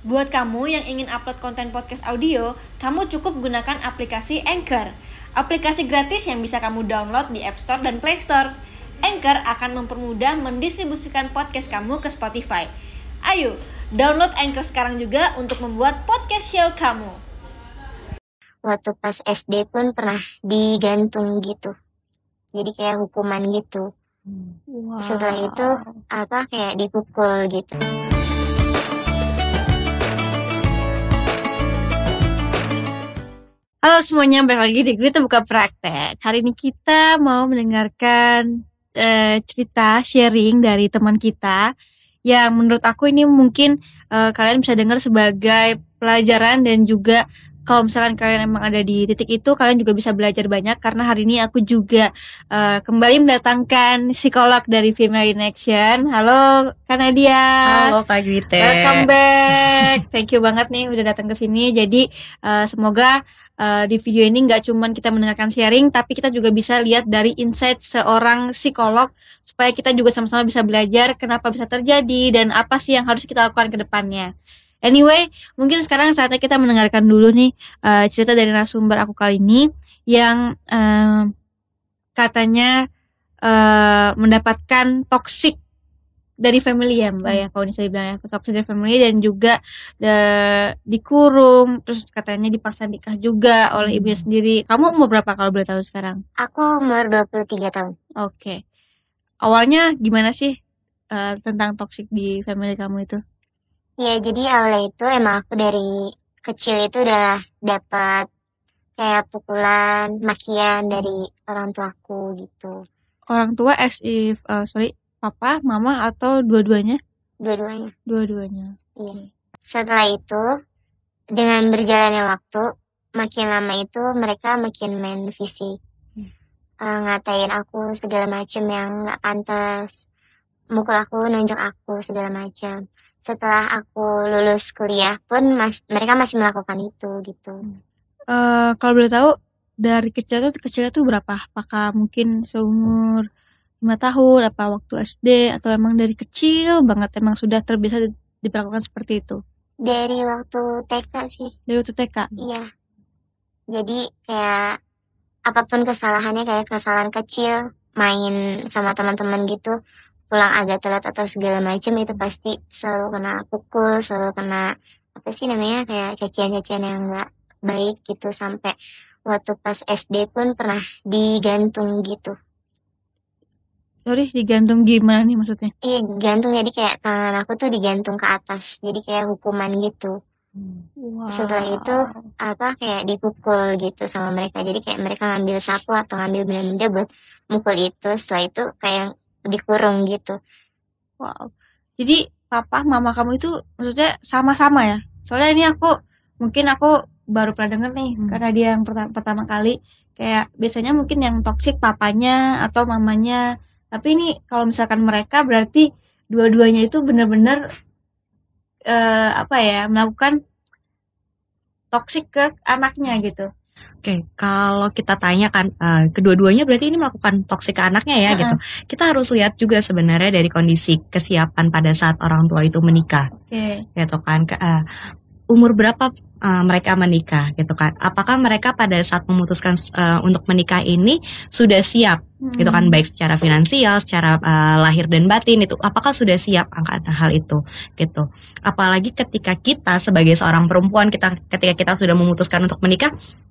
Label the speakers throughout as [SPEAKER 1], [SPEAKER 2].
[SPEAKER 1] Buat kamu yang ingin upload konten podcast audio, kamu cukup gunakan aplikasi Anchor. Aplikasi gratis yang bisa kamu download di App Store dan Play Store. Anchor akan mempermudah mendistribusikan podcast kamu ke Spotify. Ayo, download Anchor sekarang juga untuk membuat podcast show kamu.
[SPEAKER 2] Waktu pas SD pun pernah digantung gitu. Jadi kayak hukuman gitu.
[SPEAKER 1] Wow.
[SPEAKER 2] Setelah itu apa kayak dipukul gitu.
[SPEAKER 3] Halo semuanya, balik lagi di Kita Buka Praktek. Hari ini kita mau mendengarkan eh, cerita sharing dari teman kita yang menurut aku ini mungkin eh, kalian bisa dengar sebagai pelajaran dan juga kalau misalkan kalian emang ada di titik itu, kalian juga bisa belajar banyak karena hari ini aku juga eh, kembali mendatangkan psikolog dari Female in Action. Halo Kanadia.
[SPEAKER 4] Halo Kak Gwite.
[SPEAKER 3] Welcome back. Thank you banget nih udah datang ke sini. Jadi eh, semoga eh, di video ini nggak cuman kita mendengarkan sharing, tapi kita juga bisa lihat dari insight seorang psikolog supaya kita juga sama-sama bisa belajar kenapa bisa terjadi dan apa sih yang harus kita lakukan ke depannya. Anyway, mungkin sekarang saatnya kita mendengarkan dulu nih eh, cerita dari narasumber aku kali ini yang eh, katanya eh, mendapatkan toxic dari family ya mbak ya kalau bisa dibilang ya toxic dari family dan juga eh, dikurung terus katanya dipaksa nikah juga oleh ibunya sendiri. Kamu umur berapa kalau boleh tahu sekarang?
[SPEAKER 2] Aku umur 23 tahun.
[SPEAKER 3] oke. Awalnya gimana sih eh, tentang toxic di family kamu itu?
[SPEAKER 2] Ya jadi awalnya itu emang aku dari kecil itu udah dapat kayak pukulan, makian dari orang tuaku gitu.
[SPEAKER 3] orang tua as if eh, sorry papa mama atau dua-duanya
[SPEAKER 2] Dua-duanya.
[SPEAKER 3] dua-duanya
[SPEAKER 2] Iya. Setelah itu, dengan berjalannya waktu, makin lama itu mereka makin main fisik. Eh, ngatain aku segala macem yang nggak pantas. Mukul aku, nunjuk aku, segala macam. Setelah aku lulus kuliah pun mas mereka masih melakukan itu gitu.
[SPEAKER 3] Eh, kalau boleh tahu dari kecil tuh kecilnya tuh berapa? Apakah mungkin seumur lima tahun, apa waktu SD atau emang dari kecil banget emang sudah terbiasa di- diperlakukan seperti itu?
[SPEAKER 2] Dari waktu TK sih,
[SPEAKER 3] Dari waktu TK.
[SPEAKER 2] iya. Jadi kayak apa pun kesalahannya kayak kesalahan kecil, main sama teman-teman gitu, pulang agak telat atau segala macam itu pasti selalu kena pukul, selalu kena apa sih namanya kayak cacian-cacian yang nggak baik gitu sampai waktu pas SD pun pernah digantung gitu.
[SPEAKER 3] Sorry, digantung gimana nih maksudnya?
[SPEAKER 2] Iya gantung jadi kayak tangan aku tuh digantung ke atas jadi kayak hukuman gitu. Setelah itu apa kayak dipukul gitu sama mereka jadi kayak mereka ngambil sapu atau ngambil benda-benda buat mukul itu setelah itu kayak dikurung gitu
[SPEAKER 3] Wow. Jadi papa, mama kamu itu maksudnya sama-sama ya? Soalnya ini aku mungkin aku baru pernah denger nih
[SPEAKER 4] Hmm.
[SPEAKER 3] karena dia yang perta- pertama kali kayak biasanya mungkin yang toksik papanya atau mamanya. Tapi ini kalau misalkan mereka berarti dua-duanya itu benar-benar eh, apa ya melakukan toksik ke anaknya gitu.
[SPEAKER 4] Oke, kalau kita tanya kan eh, kedua-duanya berarti ini melakukan toksik ke anaknya ya
[SPEAKER 3] Heeh.
[SPEAKER 4] gitu. Kita harus lihat juga sebenarnya dari kondisi kesiapan pada saat orang tua itu menikah,
[SPEAKER 3] Oke.
[SPEAKER 4] gitu kan. Ke- eh, umur berapa eh, mereka menikah, gitu kan? Apakah mereka pada saat memutuskan eh, untuk menikah ini sudah siap, gitu kan?
[SPEAKER 3] Hmm.
[SPEAKER 4] Baik secara finansial, secara eh, lahir dan batin itu, apakah sudah siap angkat hal itu, gitu. Apalagi ketika kita sebagai seorang perempuan, kita ketika kita sudah memutuskan untuk menikah,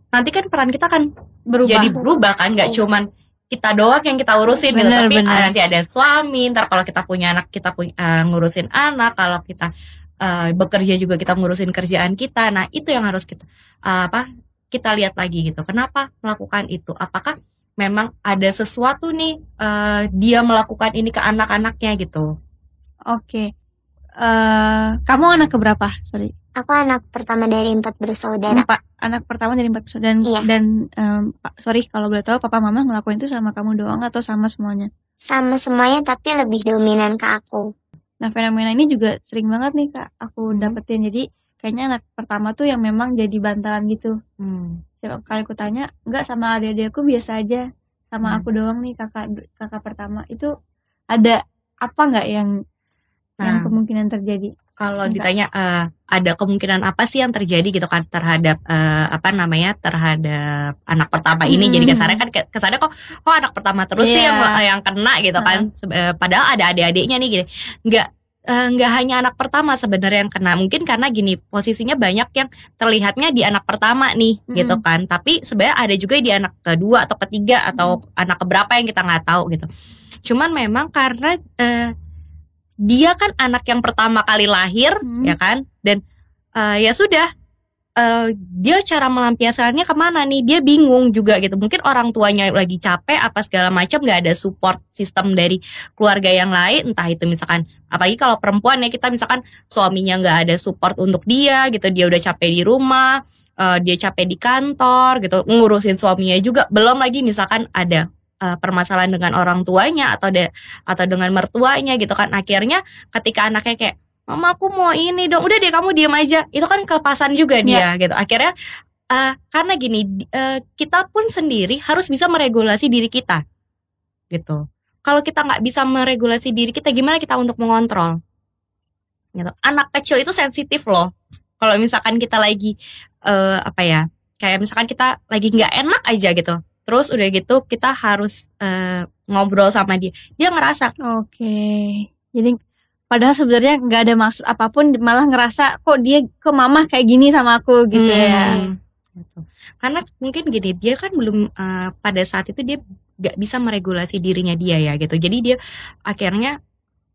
[SPEAKER 4] nanti kan peran kita kan
[SPEAKER 3] berubah.
[SPEAKER 4] jadi berubah kan nggak cuman kita doang yang kita urusin gitu
[SPEAKER 3] Benar,
[SPEAKER 4] tapi
[SPEAKER 3] benar.
[SPEAKER 4] ah, nanti ada suami ntar kalau kita punya anak kita punya eh, ngurusin anak kalau kita eh, bekerja juga kita ngurusin kerjaan kita nah itu yang harus kita eh, apa kita lihat lagi gitu kenapa melakukan itu apakah memang ada sesuatu nih eh, dia melakukan ini ke anak-anaknya gitu
[SPEAKER 3] Oke. Eh, kamu anak keberapa? Sorry.
[SPEAKER 2] aku anak pertama dari empat bersaudara
[SPEAKER 3] Empat anak pertama dari empat bersaudara dan
[SPEAKER 2] Iya.
[SPEAKER 3] dan em, Pak, sorry kalau boleh tahu papa mama ngelakuin itu sama kamu doang atau sama semuanya?
[SPEAKER 2] sama semuanya tapi lebih dominan ke aku
[SPEAKER 3] Nah fenomena ini juga sering banget nih kak aku
[SPEAKER 4] Hmm.
[SPEAKER 3] dapetin jadi kayaknya anak pertama tuh yang memang jadi bantalan gitu.
[SPEAKER 4] Hmm.
[SPEAKER 3] Setiap kali aku tanya enggak sama adik-adikku biasa aja sama
[SPEAKER 4] Hmm.
[SPEAKER 3] aku doang nih kakak kakak pertama itu ada apa nggak yang yang
[SPEAKER 4] Nah.
[SPEAKER 3] kemungkinan terjadi?
[SPEAKER 4] Kalau ditanya eh, ada kemungkinan apa sih yang terjadi gitu kan terhadap eh, apa namanya terhadap anak pertama ini?
[SPEAKER 3] Hmm.
[SPEAKER 4] jadi kesannya kan ke- kesannya kok oh anak pertama terus sih
[SPEAKER 3] Iya.
[SPEAKER 4] yang yang kena gitu kan? Se- eh, padahal ada adik-adiknya nih gini. Nggak eh, nggak hanya anak pertama sebenarnya yang kena. Mungkin karena gini posisinya banyak yang terlihatnya di anak pertama nih
[SPEAKER 3] Hmm.
[SPEAKER 4] gitu kan. Tapi sebenarnya ada juga di anak kedua atau ketiga atau anak keberapa yang kita nggak tahu gitu. Cuman memang karena eh, dia kan anak yang pertama kali lahir
[SPEAKER 3] Hmm.
[SPEAKER 4] ya kan? Dan eh, ya sudah eh, dia cara melampiaskannya ke mana nih? Dia bingung juga gitu. Mungkin orang tuanya lagi capek apa segala macam nggak ada support sistem dari keluarga yang lain entah itu misalkan apalagi kalau perempuan ya kita misalkan suaminya nggak ada support untuk dia gitu dia udah capek di rumah eh, dia capek di kantor gitu ngurusin suaminya juga. Belum lagi misalkan ada eh, permasalahan dengan orang tuanya atau de- atau dengan mertuanya gitu kan. Akhirnya ketika anaknya kayak mama aku mau ini dong. Udah deh kamu diem aja. Itu kan kelepasan juga dia gitu. Akhirnya eh, karena gini eh, kita pun sendiri harus bisa meregulasi diri kita gitu. Kalau kita nggak bisa meregulasi diri kita gimana kita untuk mengontrol? Gitu. Anak kecil itu sensitif loh. Kalau misalkan kita lagi eh, apa ya kayak misalkan kita lagi nggak enak aja gitu terus udah gitu kita harus eh, ngobrol sama dia dia ngerasa
[SPEAKER 3] Oke. Jadi padahal sebenarnya nggak ada maksud apa pun malah ngerasa kok dia kok mama kayak gini sama aku gitu ya.
[SPEAKER 4] Hmm, gitu. Karena mungkin gini, dia kan belum eh, pada saat itu dia nggak bisa meregulasi dirinya dia ya gitu. Jadi dia akhirnya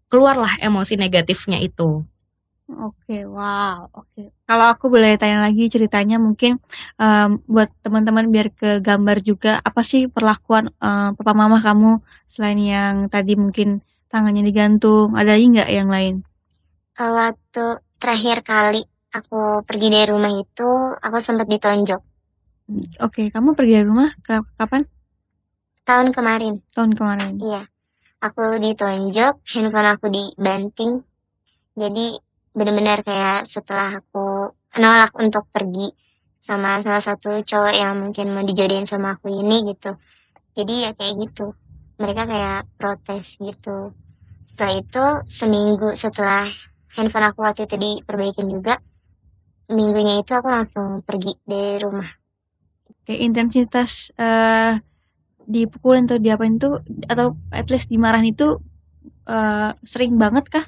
[SPEAKER 4] keluarlah emosi negatifnya itu.
[SPEAKER 3] Oke, wow. Oke. Kalau aku boleh tanya lagi ceritanya mungkin em, buat teman-teman biar ke gambar juga apa sih perlakuan eh, papa mama kamu selain yang tadi mungkin tangannya digantung, ada lagi nggak yang lain?
[SPEAKER 2] Waktu terakhir kali aku pergi dari rumah itu aku sempat ditonjok
[SPEAKER 3] Oke, kamu pergi dari rumah Ka- kapan?
[SPEAKER 2] tahun kemarin
[SPEAKER 3] Tahun kemarin.
[SPEAKER 2] iya aku ditonjok handphone aku dibanting jadi benar-benar kayak setelah aku nolak untuk pergi sama salah satu cowok yang mungkin mau dijodohin sama aku ini gitu. Jadi ya kayak gitu. Mereka kayak protes gitu. Setelah itu seminggu setelah handphone aku waktu itu diperbaikin juga minggunya itu aku langsung pergi dari rumah.
[SPEAKER 3] Oke, intensitas eh dipukulin atau diapain itu atau at least dimarahin itu eh, sering banget kah?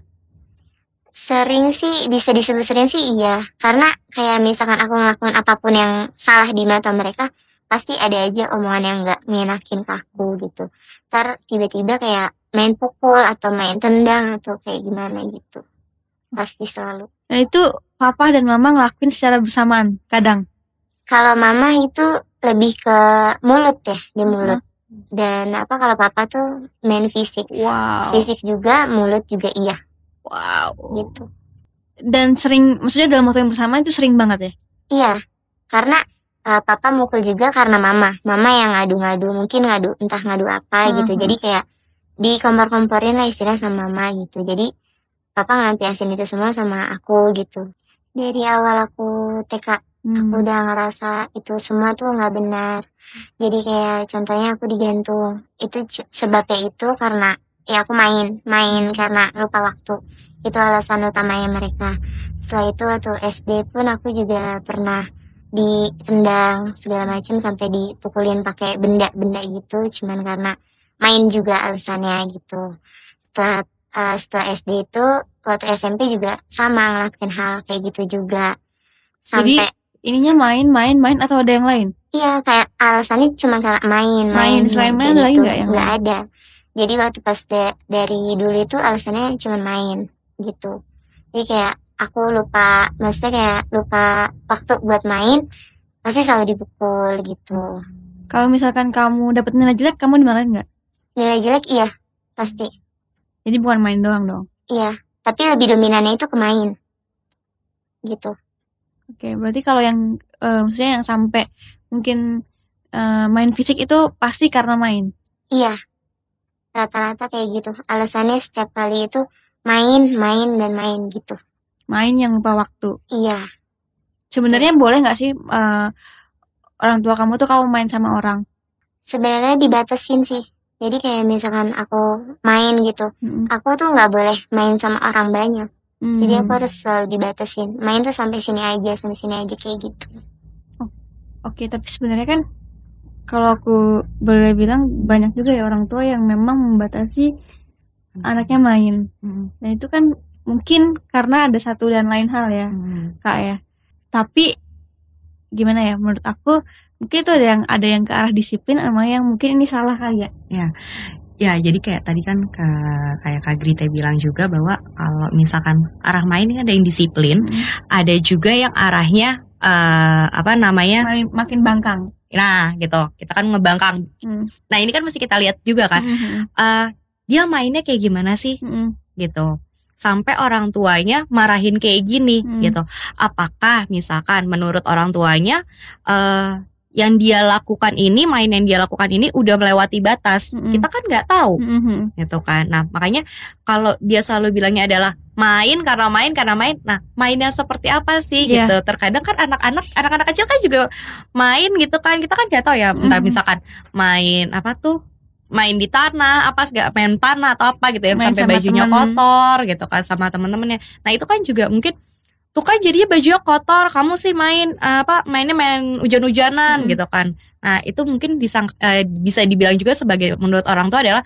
[SPEAKER 2] Sering sih, bisa disebut sering sih iya. Karena kayak misalkan aku ngelakuin apa pun yang salah di mata mereka, pasti ada aja omongan yang nggak ngenakin ke aku gitu. Ntar tiba-tiba kayak main pukul atau main tendang atau kayak gimana gitu. Pasti selalu.
[SPEAKER 3] Nah itu papa dan mama ngelakuin secara bersamaan kadang.
[SPEAKER 2] Kalau mama itu lebih ke mulut ya, di mulut. Dan apa kalau papa tuh main fisik.
[SPEAKER 3] Wow.
[SPEAKER 2] Fisik juga, mulut juga iya
[SPEAKER 3] Wow.
[SPEAKER 2] gitu.
[SPEAKER 3] Dan sering, maksudnya dalam waktu yang bersamaan itu sering banget ya?
[SPEAKER 2] Iya, karena eh, papa mukul juga karena mama. Mama yang ngadu-ngadu, mungkin ngadu entah ngadu apa gitu.
[SPEAKER 3] Mhm.
[SPEAKER 2] Jadi kayak dikompor-komporin lah istilah sama mama gitu. Jadi papa ngampiasin itu semua sama aku gitu. Dari awal aku TK,
[SPEAKER 3] Hmm.
[SPEAKER 2] aku udah ngerasa itu semua tuh nggak benar. Jadi kayak contohnya aku digantung. Itu sebabnya itu karena ya aku main, main karena lupa waktu. Itu alasan utamanya mereka. Setelah itu waktu SD pun aku juga pernah ditendang segala macam sampai dipukulin pakai benda-benda gitu cuman karena main juga alasannya gitu setelah eh, setelah SD itu waktu SMP juga sama ngelakuin hal kayak gitu juga sampai
[SPEAKER 3] Ininya main, main, main atau ada yang lain?
[SPEAKER 2] iya kayak alasannya cuma kayak main
[SPEAKER 3] Main, selain
[SPEAKER 2] kayak
[SPEAKER 3] main ada lagi
[SPEAKER 2] gitu.
[SPEAKER 3] nggak yang
[SPEAKER 2] nggak ada jadi waktu pas da- dari dulu itu alasannya cuma main gitu jadi kayak aku lupa maksudnya kayak lupa waktu buat main pasti selalu dipukul gitu
[SPEAKER 3] Kalau misalkan kamu dapat nilai jelek, kamu dimarahin nggak?
[SPEAKER 2] nilai jelek iya pasti
[SPEAKER 3] Jadi bukan main doang dong.
[SPEAKER 2] iya tapi lebih dominannya itu ke main gitu
[SPEAKER 3] Oke, berarti kalau yang eh, maksudnya yang sampai mungkin eh, main fisik itu pasti karena main.
[SPEAKER 2] iya rata-rata kayak gitu. Alasannya setiap kali itu main main dan main gitu.
[SPEAKER 3] Main yang lupa waktu.
[SPEAKER 2] iya.
[SPEAKER 3] Sebenarnya boleh nggak sih eh, orang tua kamu tuh kamu main sama orang?
[SPEAKER 2] sebenarnya dibatasin sih. Jadi kayak misalkan aku main gitu
[SPEAKER 3] Mm-mm.
[SPEAKER 2] aku tuh nggak boleh main sama orang banyak. Jadi aku
[SPEAKER 3] Hmm.
[SPEAKER 2] harus selalu dibatasin. Main tuh sampai sini aja sampai sini aja kayak gitu.
[SPEAKER 3] Oke, tapi sebenarnya kan kalau aku boleh bilang banyak juga ya orang tua yang memang membatasi anaknya main.
[SPEAKER 4] Hmm.
[SPEAKER 3] Nah, itu kan mungkin karena ada satu dan lain hal ya,
[SPEAKER 4] Hmm.
[SPEAKER 3] Kak ya. Tapi gimana ya menurut aku mungkin itu ada yang ada yang ke arah disiplin sama yang mungkin ini salah kali ya.
[SPEAKER 4] Ya, jadi kayak tadi kan ke, kayak Kak Grita bilang juga bahwa kalau misalkan arah main ini ada yang disiplin, ada juga yang arahnya eh, apa namanya?
[SPEAKER 3] Makin bangkang.
[SPEAKER 4] Nah, gitu. Kita kan ngebangkang.
[SPEAKER 3] Hmm.
[SPEAKER 4] Nah, ini kan mesti kita lihat juga kan.
[SPEAKER 3] Mhm,
[SPEAKER 4] eh dia mainnya kayak gimana sih
[SPEAKER 3] mhm,
[SPEAKER 4] gitu. Sampai orang tuanya marahin kayak gini
[SPEAKER 3] Hmm.
[SPEAKER 4] gitu. Apakah misalkan menurut orang tuanya eh yang dia lakukan ini, main yang dia lakukan ini udah melewati batas.
[SPEAKER 3] Mm-mm.
[SPEAKER 4] Kita kan nggak tahu
[SPEAKER 3] mhm.
[SPEAKER 4] gitu kan. Nah, makanya kalau dia selalu bilangnya adalah main karena main karena main. Nah, mainnya seperti apa sih
[SPEAKER 3] Iya.
[SPEAKER 4] gitu. Terkadang kan anak-anak anak-anak kecil kan juga main gitu kan. Kita kan nggak tahu ya, entah
[SPEAKER 3] Mhm.
[SPEAKER 4] misalkan main apa tuh main di tanah apa segala main tanah atau apa gitu ya
[SPEAKER 3] Main
[SPEAKER 4] sampai bajunya
[SPEAKER 3] temen.
[SPEAKER 4] kotor gitu kan sama temen-temennya. Nah, itu kan juga mungkin tuh kan jadinya bajunya kotor, kamu sih main eh, apa mainnya main hujan-hujanan
[SPEAKER 3] Mhm.
[SPEAKER 4] gitu kan. Nah, itu mungkin disang, eh, bisa dibilang juga sebagai menurut orang tua adalah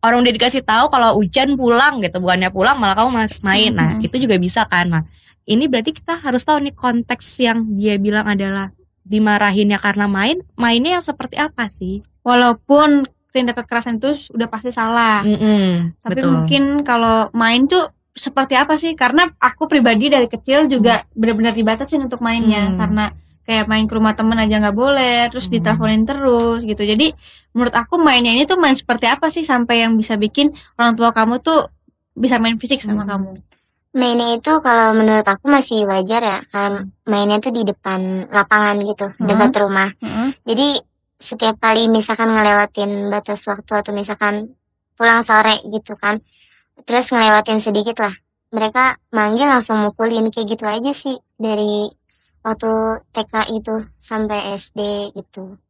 [SPEAKER 4] orang udah dikasih tahu kalau hujan pulang gitu, bukannya pulang malah kamu ma- main. Nah,
[SPEAKER 3] Mhm.
[SPEAKER 4] itu juga bisa kan. Nah, ini berarti kita harus tahu nih konteks yang dia bilang adalah dimarahinnya karena main, mainnya yang seperti apa sih?
[SPEAKER 3] Walaupun tindak kekerasan itu udah pasti salah.
[SPEAKER 4] Mm-mm,
[SPEAKER 3] Tapi
[SPEAKER 4] betul.
[SPEAKER 3] mungkin kalau main tuh seperti apa sih? Karena aku pribadi dari kecil juga benar-benar dibatasin untuk mainnya
[SPEAKER 4] Hmm.
[SPEAKER 3] karena kayak main ke rumah temen aja nggak boleh, terus
[SPEAKER 4] Hmm.
[SPEAKER 3] diteleponin terus gitu. Jadi menurut aku mainnya ini tuh main seperti apa sih sampai yang bisa bikin orang tua kamu tuh bisa main fisik sama
[SPEAKER 4] Hmm.
[SPEAKER 3] kamu?
[SPEAKER 2] mainnya itu kalau menurut aku masih wajar ya karena mainnya tuh di depan lapangan gitu
[SPEAKER 3] Hmm.
[SPEAKER 2] dekat rumah
[SPEAKER 3] Heeh.
[SPEAKER 2] jadi setiap kali misalkan ngelewatin batas waktu atau misalkan pulang sore gitu kan terus ngelewatin sedikit lah mereka manggil langsung mukulin kayak gitu aja sih dari waktu TK itu sampai SD gitu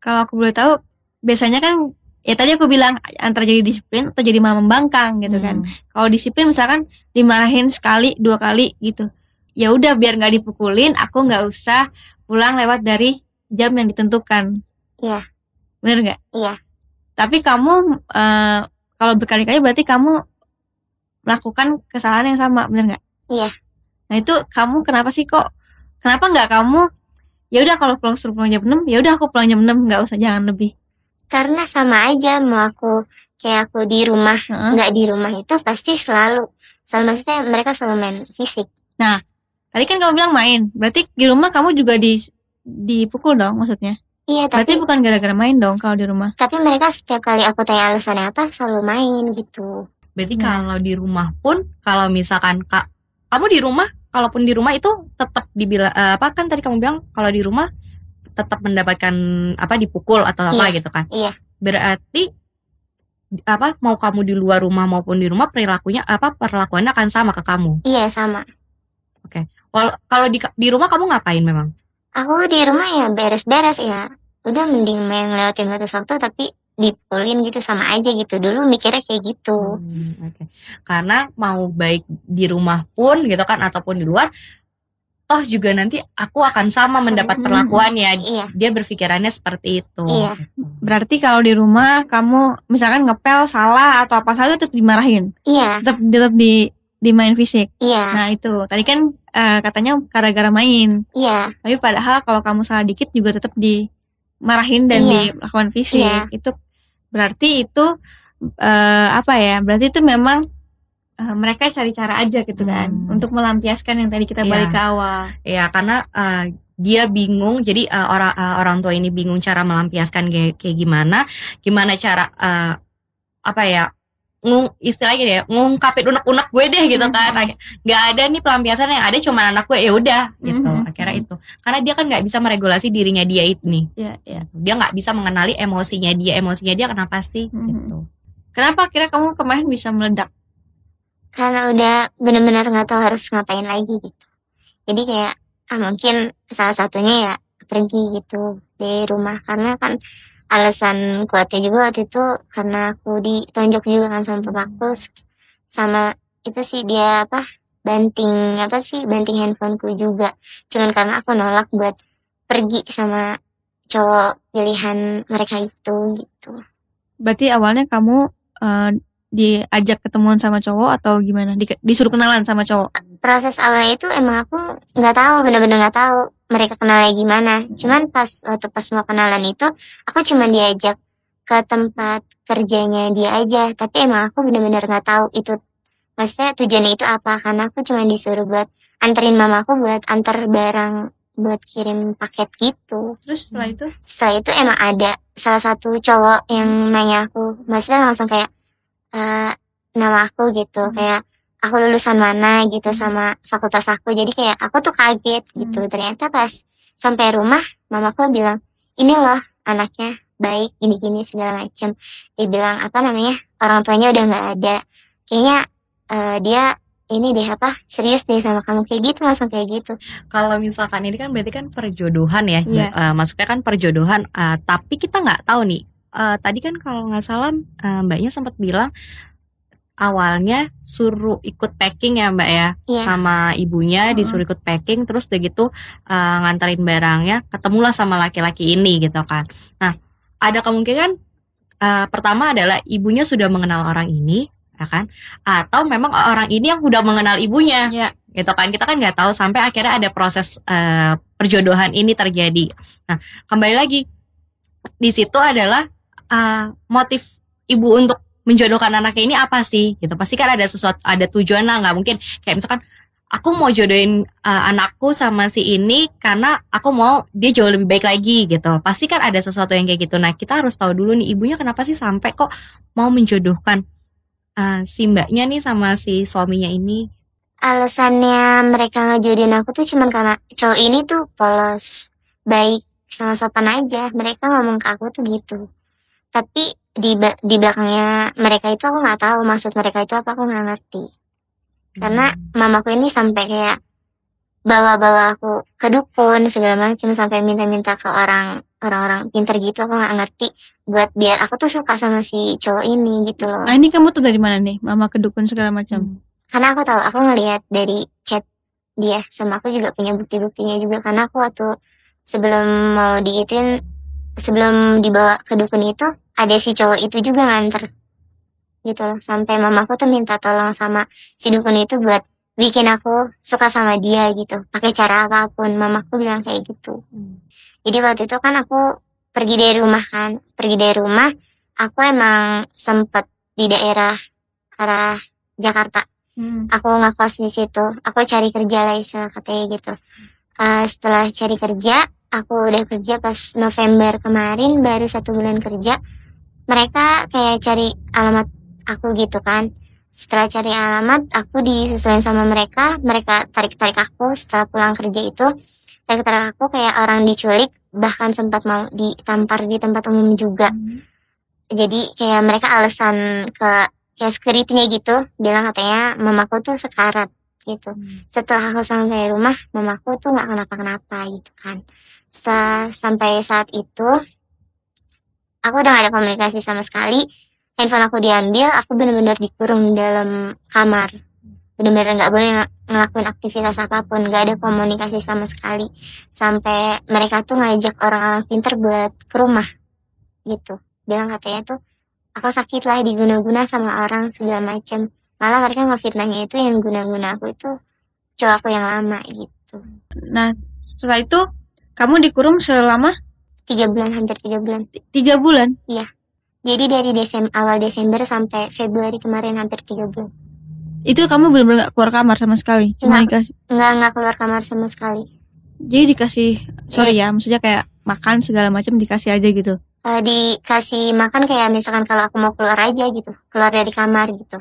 [SPEAKER 3] Kalau aku boleh tahu, biasanya kan ya tadi aku bilang antara jadi disiplin atau jadi malah membangkang gitu kan.
[SPEAKER 4] Hmm.
[SPEAKER 3] Kalau disiplin misalkan dimarahin sekali dua kali gitu, ya udah biar nggak dipukulin, aku nggak usah pulang lewat dari jam yang ditentukan.
[SPEAKER 2] Iya.
[SPEAKER 3] Bener nggak?
[SPEAKER 2] Iya.
[SPEAKER 3] Tapi kamu eh, kalau berkali-kali berarti kamu melakukan kesalahan yang sama, bener nggak?
[SPEAKER 2] Iya.
[SPEAKER 3] Nah itu kamu kenapa sih kok? Kenapa nggak kamu? Ya udah kalau pulang suruh pulang jam 6, ya udah aku pulang jam 6, nggak usah jangan lebih.
[SPEAKER 2] karena sama aja mau aku kayak aku di rumah nggak di rumah itu pasti selalu selalu maksudnya mereka selalu main fisik
[SPEAKER 3] Tadi kan kamu bilang main, berarti di rumah kamu juga di dipukul dong maksudnya.
[SPEAKER 2] iya
[SPEAKER 3] Berarti
[SPEAKER 2] tapi
[SPEAKER 3] bukan gara-gara main dong kalau di rumah.
[SPEAKER 2] tapi mereka setiap kali aku tanya alasannya apa selalu main gitu
[SPEAKER 4] Berarti
[SPEAKER 3] Nah.
[SPEAKER 4] kalau di rumah pun kalau misalkan Kak kamu di rumah kalaupun di rumah itu tetap dibilang eh, apa kan tadi kamu bilang kalau di rumah tetap mendapatkan apa dipukul atau apa
[SPEAKER 2] Iya,
[SPEAKER 4] gitu kan.
[SPEAKER 2] iya.
[SPEAKER 4] Berarti apa mau kamu di luar rumah maupun di rumah perilakunya apa perlakuannya akan sama ke kamu.
[SPEAKER 2] iya sama
[SPEAKER 4] Wal- Kalau di di rumah kamu ngapain memang?
[SPEAKER 2] aku di rumah ya beres-beres ya udah mending main ngelewatin batas waktu tapi dipukulin gitu sama aja gitu dulu mikirnya kayak gitu
[SPEAKER 4] Hmm, oke. Karena mau baik di rumah pun gitu kan ataupun di luar toh juga nanti aku akan sama mendapat
[SPEAKER 3] Hmm.
[SPEAKER 4] perlakuannya.
[SPEAKER 2] iya
[SPEAKER 4] Dia berpikirannya seperti itu.
[SPEAKER 2] Iya.
[SPEAKER 3] Berarti kalau di rumah kamu misalkan ngepel salah atau apa salah itu tetap dimarahin,
[SPEAKER 2] iya
[SPEAKER 3] tetap tetap di dimain fisik.
[SPEAKER 2] iya
[SPEAKER 3] Nah itu tadi kan eh, katanya gara-gara main,
[SPEAKER 2] iya
[SPEAKER 3] tapi padahal kalau kamu salah dikit juga tetap dimarahin dan
[SPEAKER 2] Iya.
[SPEAKER 3] dilakukan fisik.
[SPEAKER 2] Iya.
[SPEAKER 3] Itu berarti itu eh, apa ya? Berarti itu memang eh, mereka cari cara aja gitu kan
[SPEAKER 4] Hmm.
[SPEAKER 3] untuk melampiaskan yang tadi kita
[SPEAKER 4] Iya.
[SPEAKER 3] balik ke awal.
[SPEAKER 4] Ya karena eh, dia bingung, jadi eh, orang eh, orang tua ini bingung cara melampiaskan kayak, kayak gimana, gimana cara eh, apa ya ngung, istilahnya ya ngungkapin unek-unek gue deh gitu kan
[SPEAKER 3] Mhm.
[SPEAKER 4] nggak ada nih pelampiasan yang ada cuma anak gue ya udah gitu
[SPEAKER 3] Mhm.
[SPEAKER 4] akhirnya itu karena dia kan nggak bisa meregulasi dirinya dia itu nih
[SPEAKER 3] Iya, iya.
[SPEAKER 4] dia nggak bisa mengenali emosinya dia emosinya dia kenapa sih
[SPEAKER 3] Mhm.
[SPEAKER 4] gitu
[SPEAKER 3] Kenapa kira kamu kemarin bisa meledak?
[SPEAKER 2] karena udah bener-bener nggak tahu harus ngapain lagi gitu jadi kayak ah mungkin salah satunya ya pergi gitu dari rumah karena kan alasan kuatnya juga waktu itu karena aku ditonjok juga kan sama papaku sama itu sih dia apa banting apa sih banting handphoneku juga cuman karena aku nolak buat pergi sama cowok pilihan mereka itu gitu
[SPEAKER 3] Berarti awalnya kamu eh, diajak ketemuan sama cowok atau gimana? Di- disuruh kenalan sama cowok?
[SPEAKER 2] Proses awalnya itu emang aku nggak tahu bener-bener nggak tahu mereka kenalnya gimana. Cuman pas waktu pas mau kenalan itu aku cuma diajak ke tempat kerjanya dia aja. Tapi emang aku bener-bener nggak tahu itu maksudnya tujuannya itu apa. Karena aku cuma disuruh buat anterin mamaku buat antar barang buat kirim paket gitu.
[SPEAKER 3] Terus setelah itu?
[SPEAKER 2] setelah itu emang ada salah satu cowok yang nanya aku. Maksudnya langsung kayak eh, nama aku gitu.
[SPEAKER 3] Hmm.
[SPEAKER 2] kayak aku lulusan mana gitu sama fakultas aku jadi kayak aku tuh kaget gitu
[SPEAKER 3] Hmm.
[SPEAKER 2] ternyata pas sampai rumah mamaku bilang ini loh anaknya baik gini-gini segala macem dia bilang apa namanya orang tuanya udah nggak ada kayaknya eh, dia ini deh apa serius deh sama kamu kayak gitu langsung kayak gitu
[SPEAKER 4] Kalau misalkan ini kan berarti kan perjodohan ya,
[SPEAKER 3] Iya.
[SPEAKER 4] Eh, maksudnya kan perjodohan. eh, tapi kita nggak tahu nih. eh, tadi kan kalau nggak salah eh, mbaknya sempat bilang awalnya suruh ikut packing ya mbak ya,
[SPEAKER 2] Iya.
[SPEAKER 4] sama ibunya
[SPEAKER 3] Heeh.
[SPEAKER 4] disuruh ikut packing, terus udah gitu eh, nganterin barangnya, ketemulah sama laki-laki ini gitu kan. Nah ada kemungkinan eh, pertama adalah ibunya sudah mengenal orang ini, ya kan? Atau memang orang ini yang udah mengenal ibunya
[SPEAKER 3] Ya.
[SPEAKER 4] gitu kan kita kan nggak tahu sampai akhirnya ada proses eh, perjodohan ini terjadi. Nah kembali lagi di situ adalah eh, motif ibu untuk menjodohkan anaknya ini apa sih? Gitu pasti kan ada sesuatu ada tujuan lah nggak mungkin kayak misalkan aku mau jodohin eh, anakku sama si ini karena aku mau dia jauh lebih baik lagi gitu. Pasti kan ada sesuatu yang kayak gitu. Nah kita harus tahu dulu nih ibunya kenapa sih sampai kok mau menjodohkan eh, si mbaknya nih sama si suaminya ini
[SPEAKER 2] alasannya mereka ngejodohin aku tuh cuman karena cowok ini tuh polos, baik, sama sopan aja. Mereka ngomong ke aku tuh gitu. Tapi di ba- di belakangnya mereka itu aku nggak tahu maksud mereka itu apa aku nggak ngerti. Karena mamaku ini sampai kayak bawa-bawa aku ke dukun segala macam sampai minta-minta ke orang orang-orang pinter gitu aku nggak ngerti buat biar aku tuh suka sama si cowok ini gitu loh.
[SPEAKER 3] Nah ini kamu tuh dari mana nih? Mama kedukun segala macam.
[SPEAKER 2] karena aku tahu aku ngelihat dari chat dia sama aku juga punya bukti-buktinya juga karena aku waktu sebelum mau diitin sebelum dibawa ke dukun itu ada si cowok itu juga nganter. Gitu loh sampai mamaku tuh minta tolong sama si dukun itu buat bikin aku suka sama dia gitu. Pakai cara apa pun mamaku bilang kayak gitu. Jadi waktu itu kan aku pergi dari rumah kan. Pergi dari rumah aku emang sempet di daerah arah Jakarta.
[SPEAKER 3] Hmm.
[SPEAKER 2] aku ngekos di situ. Aku cari kerja lah istilah katanya gitu. Eh, setelah cari kerja aku udah kerja pas November kemarin baru satu bulan kerja mereka kayak cari alamat aku gitu kan. Setelah cari alamat aku disesuaikan sama mereka mereka tarik tarik aku. Setelah pulang kerja itu tarik tarik aku kayak orang diculik bahkan sempat mau ditampar di tempat umum juga. Jadi kayak mereka alasan ke kayak security-nya gitu bilang katanya mamaku tuh sekarat gitu. Setelah aku sampai rumah mamaku tuh nggak kenapa-kenapa gitu kan Setelah sampai saat itu aku udah gak ada komunikasi sama sekali. Handphone aku diambil aku bener-bener dikurung di dalam kamar. Bener-bener nggak boleh ng- ngelakuin aktivitas apa pun nggak ada komunikasi sama sekali. Sampai mereka tuh ngajak orang-orang pinter buat ke rumah gitu. Bilang katanya tuh aku sakit lah diguna-guna sama orang segala macem. Malah mereka ngefitnahnya itu yang guna-guna aku itu cowok aku yang lama gitu.
[SPEAKER 3] Nah setelah itu kamu dikurung selama
[SPEAKER 2] tiga bulan hampir tiga bulan
[SPEAKER 3] ti- tiga bulan.
[SPEAKER 2] jadi dari Desember awal Desember sampai Februari kemarin hampir tiga bulan
[SPEAKER 3] Itu kamu benar-benar gak keluar kamar sama sekali. Cuma
[SPEAKER 2] Nggak.
[SPEAKER 3] dikasih.
[SPEAKER 2] nggak nggak keluar kamar sama sekali
[SPEAKER 3] Jadi dikasih sorry ya, maksudnya kayak makan segala macam dikasih aja gitu.
[SPEAKER 2] Eh, dikasih makan kayak misalkan kalau aku mau keluar aja gitu keluar dari kamar gitu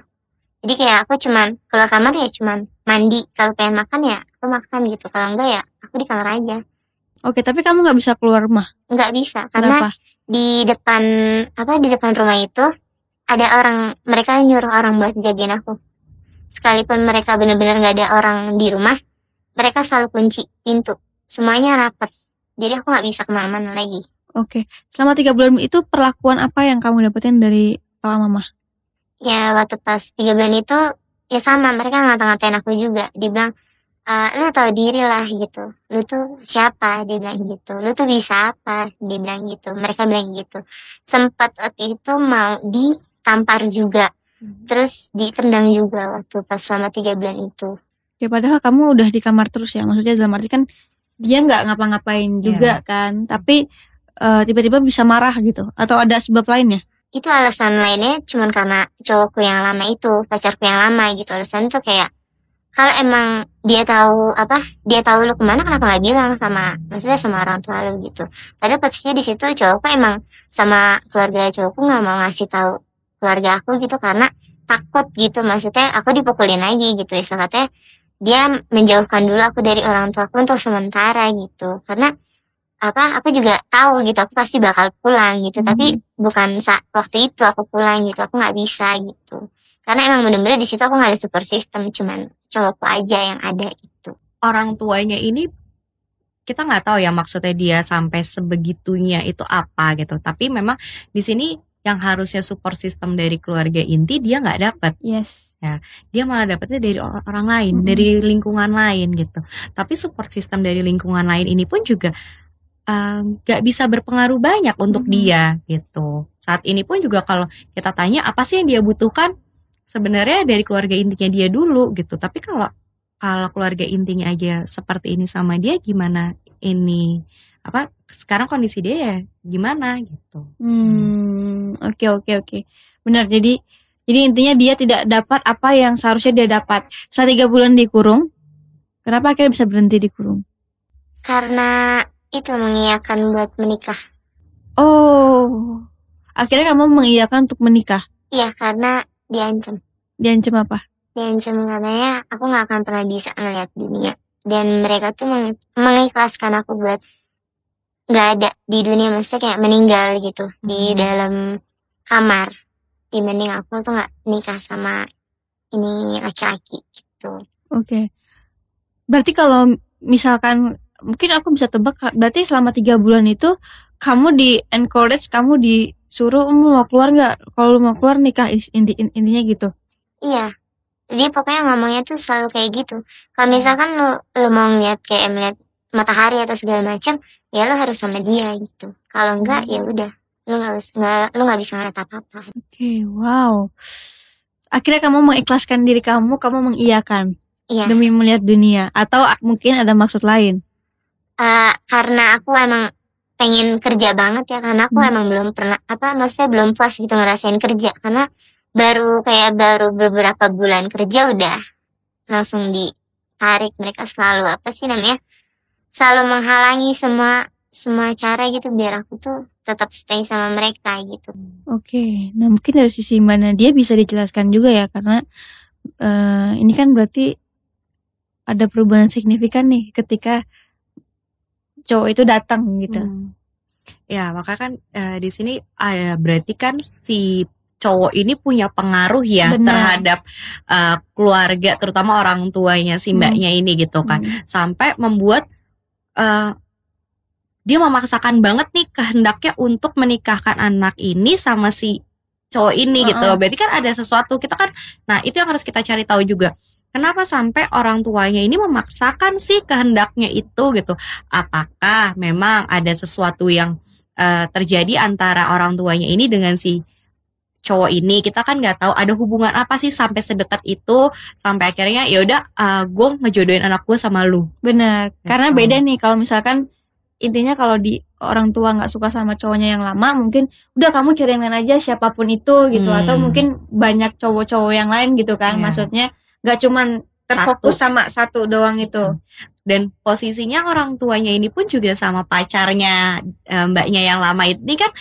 [SPEAKER 2] jadi kayak aku cuman keluar kamar ya cuman mandi kalau pengen makan ya aku makan gitu kalau enggak ya aku di kamar aja
[SPEAKER 3] Oke, tapi kamu nggak bisa keluar rumah.
[SPEAKER 2] nggak bisa karena
[SPEAKER 3] Kenapa?
[SPEAKER 2] di depan apa di depan rumah itu ada orang mereka nyuruh orang buat jagain aku sekalipun mereka benar-benar nggak ada orang di rumah mereka selalu kunci pintu semuanya rapat jadi aku nggak bisa ke mana-mana lagi
[SPEAKER 3] Oke, selama tiga bulan itu perlakuan apa yang kamu dapetin dari papa mama?
[SPEAKER 2] ya waktu pas tiga bulan itu ya sama mereka ngata-ngatain aku juga dia "Eh, lu tahu diri lah gitu. Lu tuh siapa? Dia bilang gitu. Lu tuh bisa apa? Dia bilang gitu. Mereka bilang gitu. Sempat waktu itu mau ditampar juga. Terus ditendang juga waktu pas selama tiga bulan itu.
[SPEAKER 3] Ya padahal kamu udah di kamar terus ya. Maksudnya dalam arti kan dia nggak ngapa-ngapain juga kan. Tapi eh, tiba-tiba bisa marah gitu. Atau ada sebab lainnya?
[SPEAKER 2] itu alasan lainnya cuman karena cowokku yang lama itu pacarku yang lama gitu. Alasan tuh kayak kalau emang dia tahu apa dia tahu lu ke mana kenapa nggak bilang sama maksudnya sama orang tua lu gitu? Padahal posisinya di situ cowokku emang sama keluarga cowokku nggak mau ngasih tahu keluarga aku gitu karena takut gitu. Maksudnya aku dipukulin lagi gitu ya katanya dia menjauhkan dulu aku dari orang tuaku untuk sementara gitu. Karena apa aku juga tahu gitu aku pasti bakal pulang gitu.
[SPEAKER 3] Hmm.
[SPEAKER 2] tapi bukan saat waktu itu aku pulang gitu aku nggak bisa gitu karena emang bener-bener di situ aku nggak ada super system cuman cowokku aja yang ada gitu
[SPEAKER 4] orang tuanya ini kita nggak tahu ya maksudnya dia sampai sebegitunya itu apa gitu. Tapi memang di sini yang harusnya support system dari keluarga inti dia nggak dapat.
[SPEAKER 3] Yes.
[SPEAKER 4] Dia malah dapetnya dari or- orang lain,
[SPEAKER 3] Mm-mm.
[SPEAKER 4] dari lingkungan lain gitu. Tapi support system dari lingkungan lain ini pun juga nggak bisa berpengaruh banyak untuk
[SPEAKER 3] Mm-mm.
[SPEAKER 4] dia gitu. Saat ini pun juga kalau kita tanya apa sih yang dia butuhkan, sebenarnya dari keluarga intinya dia dulu gitu. Tapi kalau kalau keluarga intinya aja seperti ini sama dia gimana ini apa sekarang kondisi dia ya gimana gitu
[SPEAKER 3] Hmm, oke oke oke. Benar. Jadi jadi intinya dia tidak dapat apa yang seharusnya dia dapat. Setelah tiga bulan dikurung, kenapa akhirnya bisa berhenti dikurung?
[SPEAKER 2] karena itu mengiyakan buat menikah
[SPEAKER 3] Oh, akhirnya kamu mengiyakan untuk menikah.
[SPEAKER 2] iya karena diancam
[SPEAKER 3] Diancam apa?
[SPEAKER 2] diancam katanya aku nggak akan pernah bisa melihat dunia dan mereka tuh meng- mengikhlaskan aku buat nggak ada di dunia maksudnya kayak meninggal gitu di
[SPEAKER 4] Hmm.
[SPEAKER 2] dalam kamar dibanding aku tuh nggak nikah sama ini laki-laki gitu
[SPEAKER 3] Oke. Berarti kalau misalkan mungkin aku bisa tebak berarti selama tiga bulan itu kamu di encourage kamu disuruh "Lu mau keluar nggak? Kalau lu mau keluar nikah is- inti in- intinya gitu.
[SPEAKER 2] Iya. Jadi pokoknya ngomongnya tuh selalu kayak gitu. Kalau misalkan lu lu mau ngeliat kayak melihat matahari atau segala macam ya lu harus sama dia gitu. Kalau enggak ya udah. Lu nggak lu nggak bisa ngeliat apa apa
[SPEAKER 3] oke wow. Akhirnya kamu mengikhlaskan diri kamu kamu mengiyakan
[SPEAKER 2] iya.
[SPEAKER 3] demi melihat dunia. Atau mungkin ada maksud lain?
[SPEAKER 2] Eh, karena aku emang pengen kerja banget ya karena aku
[SPEAKER 3] Hmm.
[SPEAKER 2] emang belum pernah apa maksudnya belum puas gitu ngerasain kerja karena baru kayak baru beberapa bulan kerja udah langsung ditarik mereka selalu apa sih namanya selalu menghalangi semua semua cara gitu biar aku tuh tetap stay sama mereka gitu
[SPEAKER 3] Oke, nah mungkin dari sisi mana dia bisa dijelaskan juga ya karena eh, ini kan berarti ada perubahan signifikan nih ketika cowok itu datang gitu.
[SPEAKER 4] Hmm. Ya, maka kan eh, di sini eh, berarti kan si cowok ini punya pengaruh ya
[SPEAKER 3] Benar.
[SPEAKER 4] terhadap eh, keluarga, terutama orang tuanya si
[SPEAKER 3] Hmm.
[SPEAKER 4] mbaknya ini gitu kan,
[SPEAKER 3] Hmm.
[SPEAKER 4] sampai membuat eh, dia memaksakan banget nih kehendaknya untuk menikahkan anak ini sama si cowok ini gitu.
[SPEAKER 3] Uh-uh.
[SPEAKER 4] Berarti kan ada sesuatu kita kan, nah itu yang harus kita cari tahu juga. Kenapa sampai orang tuanya ini memaksakan sih kehendaknya itu gitu? Apakah memang ada sesuatu yang eh, terjadi antara orang tuanya ini dengan si cowok ini? Kita kan nggak tahu ada hubungan apa sih sampai sedekat itu sampai akhirnya ya udah gue ngejodohin anak gue sama lu.
[SPEAKER 3] Benar, karena
[SPEAKER 4] Gitu.
[SPEAKER 3] beda nih kalau misalkan intinya kalau di orang tua nggak suka sama cowoknya yang lama, mungkin udah kamu cari yang lain aja siapa pun itu gitu,
[SPEAKER 4] Hmm.
[SPEAKER 3] atau mungkin banyak cowok-cowok yang lain gitu kan,
[SPEAKER 4] Iya.
[SPEAKER 3] maksudnya nggak cuman terfokus sama satu doang itu.
[SPEAKER 4] dan posisinya orang tuanya ini pun juga sama pacarnya eh, mbaknya yang lama ini kan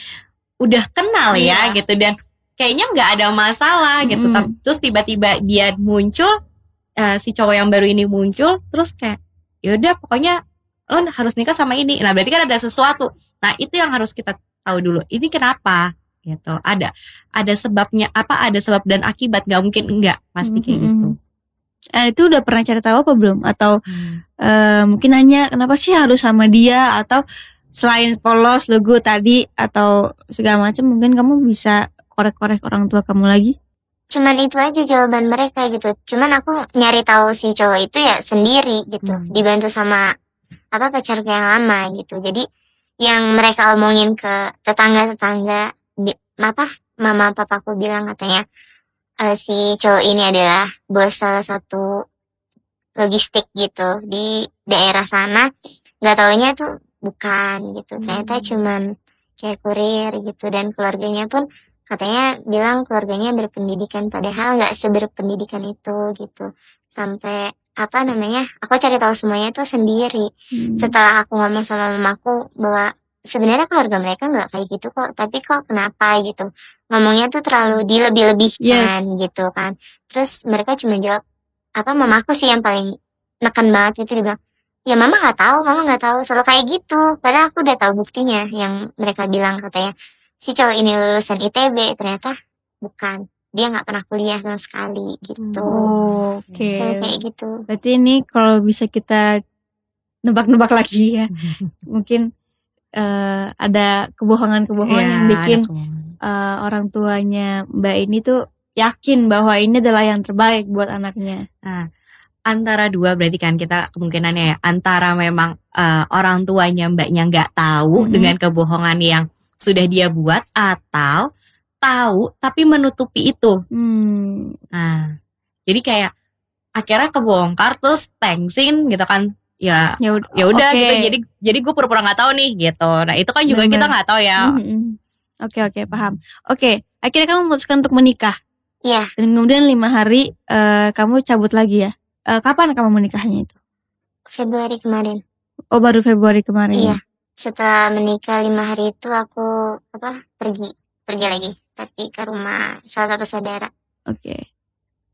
[SPEAKER 4] udah kenal ya
[SPEAKER 3] Iya.
[SPEAKER 4] gitu. Dan kayaknya nggak ada masalah gitu.
[SPEAKER 3] Mm-mm.
[SPEAKER 4] Tapi- terus tiba-tiba dia muncul eh, si cowok yang baru ini muncul terus kayak yaudah pokoknya lo harus nikah sama ini. Nah berarti kan ada sesuatu. Nah itu yang harus kita tahu dulu. Ini kenapa? Gitu. Ada ada sebabnya apa ada sebab dan akibat? Nggak mungkin enggak pasti kayak gitu
[SPEAKER 3] Eh, itu udah pernah cari tahu apa belum? Atau eh, mungkin nanya kenapa sih harus sama dia? Atau selain polos, lugu tadi atau segala macam, mungkin kamu bisa korek-korek orang tua kamu lagi?
[SPEAKER 2] cuman itu aja jawaban mereka gitu cuman aku nyari tahu si cowok itu ya sendiri gitu
[SPEAKER 4] Hmm.
[SPEAKER 2] dibantu sama apa pacarku yang lama gitu jadi yang mereka omongin ke tetangga-tetangga apa mama papaku bilang katanya eh, si cowok ini adalah bos salah satu logistik gitu di daerah sana. Nggak taunya tuh bukan gitu. Ternyata
[SPEAKER 4] Hmm.
[SPEAKER 2] cuman kayak kurir gitu. Dan keluarganya pun katanya bilang keluarganya berpendidikan padahal nggak seberpendidikan itu gitu. Sampai apa namanya aku cari tahu semuanya tuh sendiri.
[SPEAKER 3] Hmm.
[SPEAKER 2] setelah aku ngomong sama mamaku bahwa sebenarnya keluarga mereka nggak kayak gitu kok. Tapi kok kenapa gitu? Ngomongnya tuh terlalu dilebih-lebihkan gitu kan. Terus mereka cuma jawab apa mamaku sih yang paling neken banget? Itu dia bilang ya mama nggak tahu mama nggak tahu. Selalu kayak gitu. Padahal aku udah tahu buktinya yang mereka bilang katanya si cowok ini lulusan ITB ternyata bukan. Dia nggak pernah kuliah sama sekali. Gitu.
[SPEAKER 3] Oh, oke.
[SPEAKER 2] Selalu kayak gitu.
[SPEAKER 3] Berarti ini kalau bisa kita nebak-nebak lagi ya, mungkin eh, ada kebohongan-kebohongan
[SPEAKER 4] Iya,
[SPEAKER 3] yang bikin eh, orang tuanya Mbak ini tuh yakin bahwa ini adalah yang terbaik buat anaknya.
[SPEAKER 4] antara dua berarti kan kita kemungkinannya ya antara memang eh, orang tuanya mbaknya nggak tahu
[SPEAKER 3] Mhm.
[SPEAKER 4] dengan kebohongan yang sudah dia buat atau tahu tapi menutupi itu.
[SPEAKER 3] Hmm,
[SPEAKER 4] Nah, jadi kayak akhirnya kebongkar terus thanksin gitu kan. Ya
[SPEAKER 3] ya udah.
[SPEAKER 4] ya udah
[SPEAKER 3] oke.
[SPEAKER 4] gitu. Jadi jadi gue pura-pura nggak tahu nih gitu. Nah, itu kan juga
[SPEAKER 3] Benar.
[SPEAKER 4] kita nggak tahu ya.
[SPEAKER 3] Oke oke paham. Oke, akhirnya kamu memutuskan untuk menikah
[SPEAKER 2] Iya
[SPEAKER 3] dan kemudian lima hari eh, kamu cabut lagi ya. Eh, kapan kamu menikahnya itu?
[SPEAKER 2] Februari kemarin
[SPEAKER 3] Oh baru Februari kemarin.
[SPEAKER 2] Iya.
[SPEAKER 3] ya?
[SPEAKER 2] setelah menikah lima hari itu aku apa pergi pergi lagi tapi ke rumah salah satu saudara
[SPEAKER 3] Oke.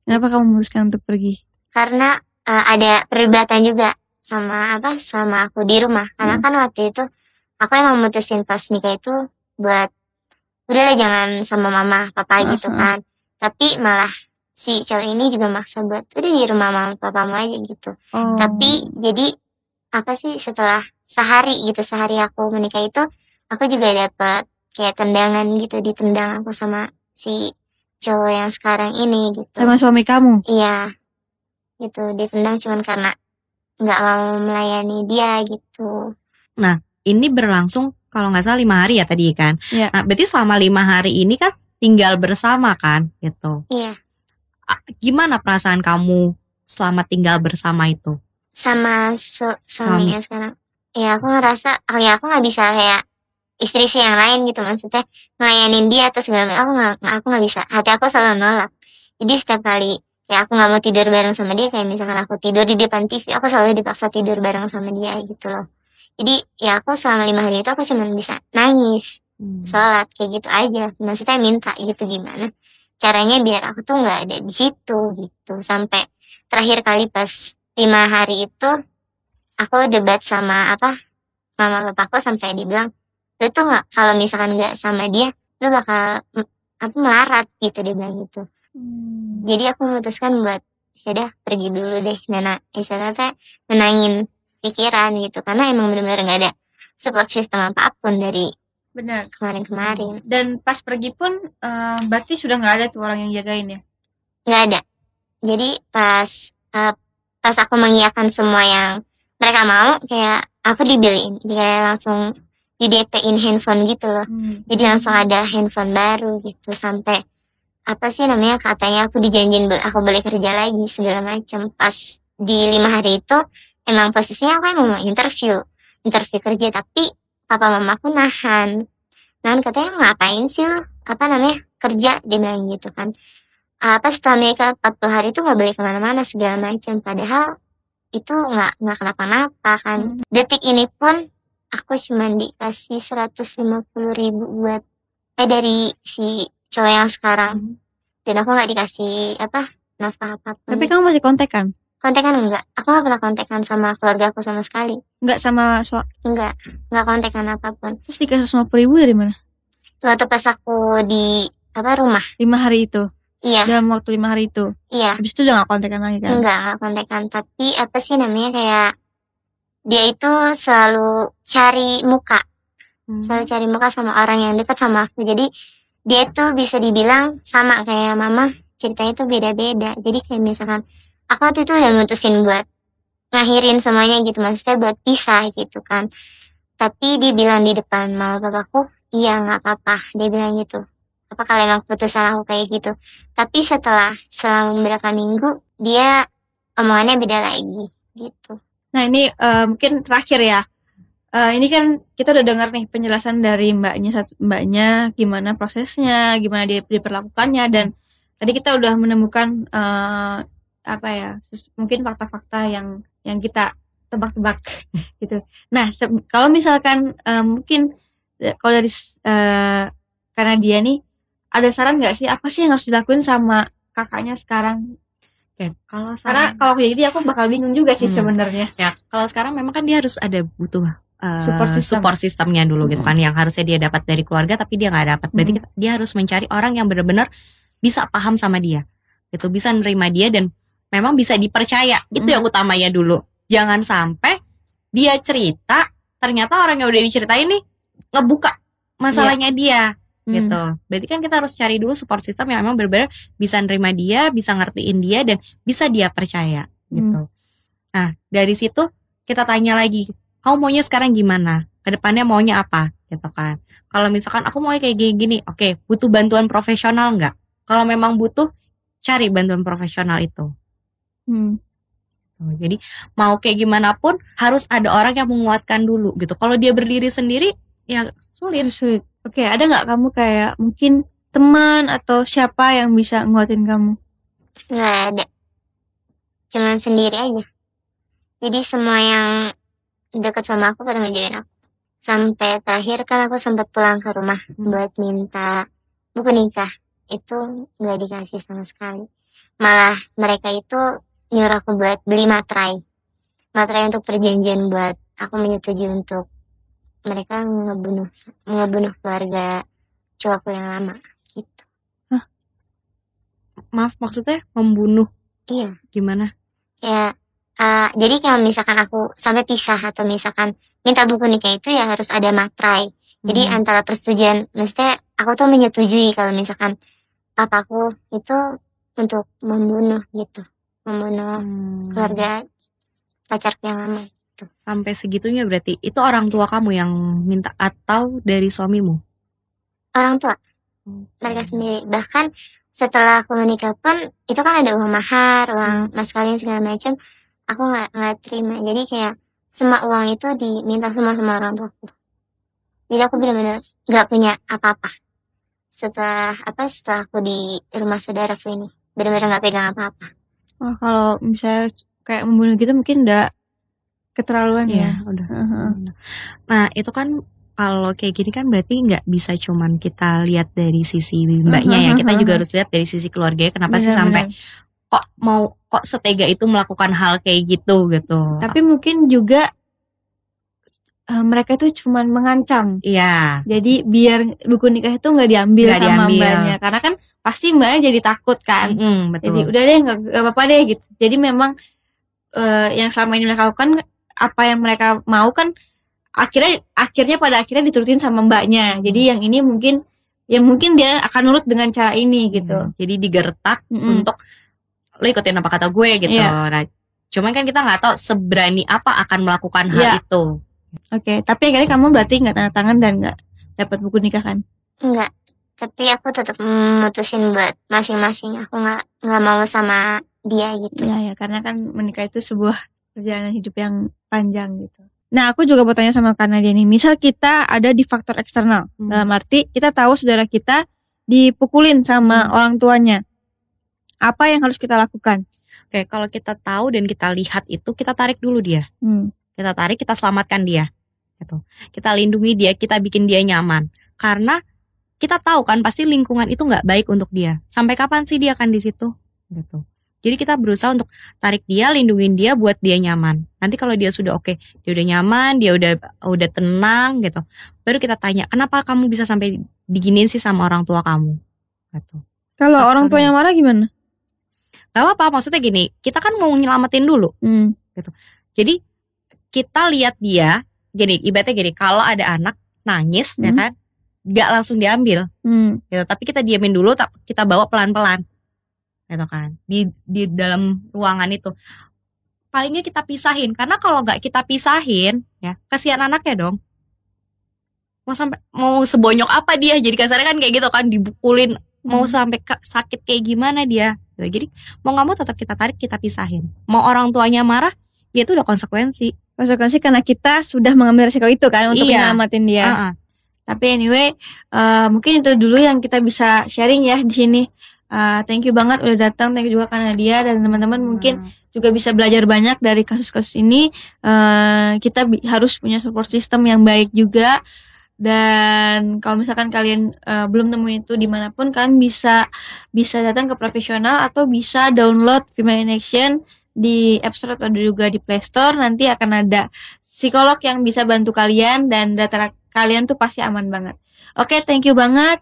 [SPEAKER 3] Kenapa kamu memutuskan untuk pergi?
[SPEAKER 2] karena eh, ada perdebatan juga sama apa sama aku di rumah karena
[SPEAKER 3] Hmm.
[SPEAKER 2] kan waktu itu aku emang mutusin pas nikah itu buat udahlah jangan sama mama papa
[SPEAKER 3] Ah,
[SPEAKER 2] gitu
[SPEAKER 3] ah.
[SPEAKER 2] kan tapi malah si cowok ini juga maksa buat udah di rumah mama papamu aja gitu
[SPEAKER 3] Oh.
[SPEAKER 2] tapi jadi apa sih setelah sehari gitu sehari aku menikah itu aku juga dapat kayak tendangan gitu ditendang aku sama si cowok yang sekarang ini gitu
[SPEAKER 3] sama suami kamu.
[SPEAKER 2] iya gitu ditendang cuman karena nggak mau melayani dia gitu
[SPEAKER 4] Ini berlangsung kalau nggak salah lima hari ya tadi kan.
[SPEAKER 3] Iya.
[SPEAKER 4] Nah, berarti selama lima hari ini kan tinggal bersama kan gitu.
[SPEAKER 2] iya
[SPEAKER 4] Gimana perasaan kamu selama tinggal bersama itu?
[SPEAKER 2] sama su- suaminya sekarang ya aku ngerasa oh ya aku nggak bisa kayak istri sih yang lain gitu maksudnya ngelayanin dia atau segala macam aku nggak aku nggak bisa hati aku selalu nolak jadi setiap kali ya aku nggak mau tidur bareng sama dia kayak misalkan aku tidur di depan TV aku selalu dipaksa tidur bareng sama dia gitu loh. Jadi ya aku selama lima hari itu aku cuma bisa nangis sholat kayak gitu aja. Maksudnya minta gitu gimana. Caranya biar aku tuh nggak ada di situ gitu. Sampai terakhir kali pas lima hari itu aku debat sama apa mama papaku sampai dibilang lu tuh nggak kalau misalkan nggak sama dia lu bakal apa melarat gitu dia bilang gitu jadi aku memutuskan buat yaudah pergi dulu deh nena istilahnya menangin pikiran gitu karena emang benar-benar nggak ada support system apa pun dari
[SPEAKER 3] Benar.
[SPEAKER 2] kemarin-kemarin
[SPEAKER 3] Dan pas pergi pun eh, berarti sudah nggak ada tuh orang yang jagain ya.
[SPEAKER 2] nggak ada jadi pas eh, pas aku mengiyakan semua yang mereka mau kayak aku dibeliin kayak langsung di DP-in handphone gitu loh
[SPEAKER 3] Hmm.
[SPEAKER 2] jadi langsung ada handphone baru gitu sampai apa sih namanya katanya aku dijanjin aku boleh kerja lagi segala macam pas di lima hari itu emang posisinya aku emang mau interview interview kerja tapi papa mamaku nahan. Nahan katanya ngapain sih apa namanya kerja dia bilang gitu kan. Apa setelah menikah 40 hari itu nggak boleh ke mana-mana segala macam padahal itu nggak nggak kenapa-napa kan. Detik ini pun aku cuma dikasih 150 ribu buat eh dari si cowok yang sekarang. Dan aku nggak dikasih apa nafkah apa pun.
[SPEAKER 3] Tapi kamu masih kontekan?
[SPEAKER 2] kontekan enggak. Aku nggak pernah kontekan sama keluarga aku sama sekali.
[SPEAKER 3] Nggak sama so
[SPEAKER 2] enggak nggak kontekan apa pun.
[SPEAKER 3] Terus dikasih sama ribu dari mana?
[SPEAKER 2] waktu pas aku di apa rumah.
[SPEAKER 3] Lima hari itu.
[SPEAKER 2] iya.
[SPEAKER 3] Dalam waktu lima hari itu.
[SPEAKER 2] iya.
[SPEAKER 3] Habis itu udah nggak kontekan lagi kan?
[SPEAKER 2] enggak enggak kontekan. Tapi apa sih namanya kayak dia itu selalu cari muka.
[SPEAKER 3] Hmm.
[SPEAKER 2] selalu cari muka sama orang yang dekat sama aku. Jadi dia tuh bisa dibilang sama kayak mama ceritanya tuh beda-beda. Jadi kayak misalkan aku waktu itu udah mutusin buat ngakhirin semuanya gitu maksudnya buat pisah gitu kan. Tapi dia bilang di depan mama papaku? Iya nggak apa-apa. Dia bilang gitu. Apa kalau emang putusan aku kayak gitu? Tapi setelah selang beberapa minggu dia omongannya beda lagi gitu.
[SPEAKER 3] Nah ini eh, mungkin terakhir ya. Eh, ini kan kita udah dengar nih penjelasan dari mbaknya satu mbaknya gimana prosesnya, gimana dia diperlakukannya dan tadi kita udah menemukan eh, apa ya mungkin fakta-fakta yang yang kita tebak-tebak gitu. Nah kalau misalkan eh, mungkin kalau dari eh, karena dia nih ada saran nggak sih apa sih yang harus dilakuin sama kakaknya sekarang?
[SPEAKER 4] Oke, kalau
[SPEAKER 3] Karena
[SPEAKER 4] saran
[SPEAKER 3] kalau aku jadi aku bakal bingung juga sih
[SPEAKER 4] Hmm.
[SPEAKER 3] sebenarnya.
[SPEAKER 4] ya kalau sekarang memang kan dia harus ada butuh uh,
[SPEAKER 3] Support system.
[SPEAKER 4] support sistemnya dulu gitu kan yang harusnya dia dapat dari keluarga tapi dia nggak dapat berarti
[SPEAKER 3] Hmm.
[SPEAKER 4] kita- dia harus mencari orang yang benar-benar bisa paham sama dia gitu bisa nerima dia dan memang bisa dipercaya itu
[SPEAKER 3] Hmm.
[SPEAKER 4] yang utamanya dulu jangan sampai dia cerita ternyata orang yang udah diceritain nih ngebuka masalahnya dia
[SPEAKER 3] Hmm.
[SPEAKER 4] gitu. Berarti kan kita harus cari dulu support system yang memang benar-benar bisa nerima dia, bisa ngertiin dia dan bisa dia percaya gitu. Nah, dari situ kita tanya lagi, kamu maunya sekarang gimana? Ke depannya maunya apa? Gitu kan. Kalau misalkan aku mau kayak gini-gini, oke, butuh bantuan profesional nggak? Kalau memang butuh, cari bantuan profesional itu.
[SPEAKER 3] Hmm.
[SPEAKER 4] Tuh, Jadi mau kayak gimana pun harus ada orang yang menguatkan dulu gitu. Kalau dia berdiri sendiri, ya sulit.
[SPEAKER 3] Sulit. Oke, ada nggak kamu kayak mungkin teman atau siapa yang bisa nguatin kamu?
[SPEAKER 2] nggak ada cuman sendiri aja jadi semua yang deket sama aku pada ngejauhin aku. Sampai terakhir kan aku sempat pulang ke rumah buat minta buku nikah. Itu nggak dikasih sama sekali. Malah mereka itu nyuruh aku buat beli materai. Materai untuk perjanjian buat aku menyetujui untuk mereka ngebunuh ngebunuh keluarga cowokku yang lama gitu.
[SPEAKER 4] Maaf, maksudnya membunuh?
[SPEAKER 2] Iya.
[SPEAKER 4] Gimana?
[SPEAKER 2] ya eh, jadi kalau misalkan aku sampai pisah atau misalkan minta buku nikah itu ya harus ada materai jadi
[SPEAKER 4] Hmm.
[SPEAKER 2] antara persetujuan maksudnya aku tuh menyetujui kalau misalkan papaku itu untuk membunuh gitu membunuh
[SPEAKER 4] Hmm.
[SPEAKER 2] keluarga pacarku yang lama
[SPEAKER 4] sampai segitunya berarti itu orang tua kamu yang minta atau dari suamimu?
[SPEAKER 2] orang tua. Mereka sendiri. Bahkan setelah aku menikah pun itu kan ada uang mahar uang mas kawin segala macam aku nggak nggak terima jadi kayak semua uang itu diminta semua sama orang tuaku jadi aku benar-benar nggak punya apa-apa setelah apa setelah aku di rumah saudaraku ini benar-benar nggak pegang apa-apa
[SPEAKER 3] Wah, kalau misalnya kayak membunuh gitu mungkin udah keterlaluan ya.
[SPEAKER 4] Iya, udah. Nah, itu kan kalau kayak gini kan berarti nggak bisa cuman kita lihat dari sisi mbaknya ya. Kita juga harus lihat dari sisi keluarganya. Kenapa sih sampai
[SPEAKER 3] Benar-benar.
[SPEAKER 4] Kok mau kok setega itu melakukan hal kayak gitu gitu.
[SPEAKER 3] Tapi mungkin juga eh, mereka itu cuman mengancam.
[SPEAKER 4] Iya.
[SPEAKER 3] Jadi biar buku nikah itu nggak diambil
[SPEAKER 4] Nggak
[SPEAKER 3] sama
[SPEAKER 4] diambil.
[SPEAKER 3] mbaknya, karena kan pasti mbaknya jadi takut kan.
[SPEAKER 4] Mm-mm, betul.
[SPEAKER 3] Jadi udah deh nggak apa-apa deh gitu. Jadi memang eh, yang selama ini mereka lakukan apa yang mereka mau kan akhirnya akhirnya pada akhirnya diturutin sama mbaknya. Jadi yang ini mungkin ya mungkin dia akan nurut dengan cara ini gitu.
[SPEAKER 4] Hmm, Jadi digertak
[SPEAKER 3] Mm-mm.
[SPEAKER 4] untuk lo ikutin apa kata gue gitu.
[SPEAKER 3] Iya.
[SPEAKER 4] Nah, cuman kan kita nggak tahu seberani apa akan melakukan hal
[SPEAKER 3] Iya.
[SPEAKER 4] itu.
[SPEAKER 3] Oke, tapi akhirnya kamu berarti nggak tanda tangan dan nggak dapat buku nikah kan?
[SPEAKER 2] enggak tapi aku tetap memutusin buat masing-masing aku nggak nggak mau sama dia gitu
[SPEAKER 3] Iya ya, karena kan menikah itu sebuah perjalanan hidup yang panjang gitu. Nah, aku juga mau tanya sama Kanadia nih. Misal kita ada di faktor eksternal,
[SPEAKER 4] Hmm.
[SPEAKER 3] dalam arti kita tahu saudara kita dipukulin sama
[SPEAKER 4] Hmm.
[SPEAKER 3] orang tuanya. Apa yang harus kita lakukan?
[SPEAKER 4] Oke, kalau kita tahu dan kita lihat itu, kita tarik dulu dia.
[SPEAKER 3] Hmm.
[SPEAKER 4] Kita tarik, kita selamatkan dia. Gitu. Kita lindungi dia, kita bikin dia nyaman. Karena kita tahu kan pasti lingkungan itu nggak baik untuk dia. Sampai kapan sih dia akan di situ? Gitu. Jadi kita berusaha untuk tarik dia, lindungin dia buat dia nyaman. Nanti kalau dia sudah oke, dia udah nyaman, dia udah udah tenang gitu. Baru kita tanya, kenapa kamu bisa sampai diginiin sih sama orang tua kamu? Gitu.
[SPEAKER 3] Kalau orang tuanya marah gimana?
[SPEAKER 4] Gak apa-apa, maksudnya gini, kita kan mau nyelamatin dulu.
[SPEAKER 3] Hmm.
[SPEAKER 4] Jadi kita lihat dia, gini, ibaratnya gini, kalau ada anak nangis, ya
[SPEAKER 3] Hmm.
[SPEAKER 4] kan, gak langsung diambil,
[SPEAKER 3] Hmm.
[SPEAKER 4] gitu. Tapi kita diamin dulu, ta- kita bawa pelan-pelan. gitu kan di di dalam ruangan itu palingnya kita pisahin karena kalau nggak kita pisahin ya kasihan anaknya dong mau sampai mau sebonyok apa dia jadi kasarnya kan kayak gitu kan dibukulin mau
[SPEAKER 3] Hmm.
[SPEAKER 4] sampai sakit kayak gimana dia Gitu. jadi mau nggak mau tetap kita tarik kita pisahin mau orang tuanya marah ya itu udah konsekuensi
[SPEAKER 3] konsekuensi karena kita sudah mengambil resiko itu kan untuk
[SPEAKER 4] Iya.
[SPEAKER 3] menyelamatin dia.
[SPEAKER 4] Ah, ah.
[SPEAKER 3] Tapi anyway, eh, mungkin itu dulu yang kita bisa sharing ya di sini. Eh, thank you banget udah datang, thank you juga karena dia dan teman-teman mungkin juga bisa belajar banyak dari kasus-kasus ini. Eh, kita harus punya support system yang baik juga. Dan kalau misalkan kalian eh, belum nemuin itu di mana pun, kalian bisa bisa datang ke profesional atau bisa download Vima in Action di App Store atau juga di Play Store. Nanti akan ada psikolog yang bisa bantu kalian dan data kalian tuh pasti aman banget. Oke, thank you banget.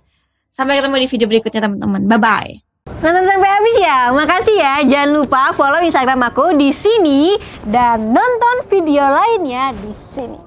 [SPEAKER 3] Sampai ketemu di video berikutnya teman-teman. Bye bye.
[SPEAKER 1] Nonton sampai habis ya. Makasih ya. Jangan lupa follow Instagram aku di sini dan nonton video lainnya di sini.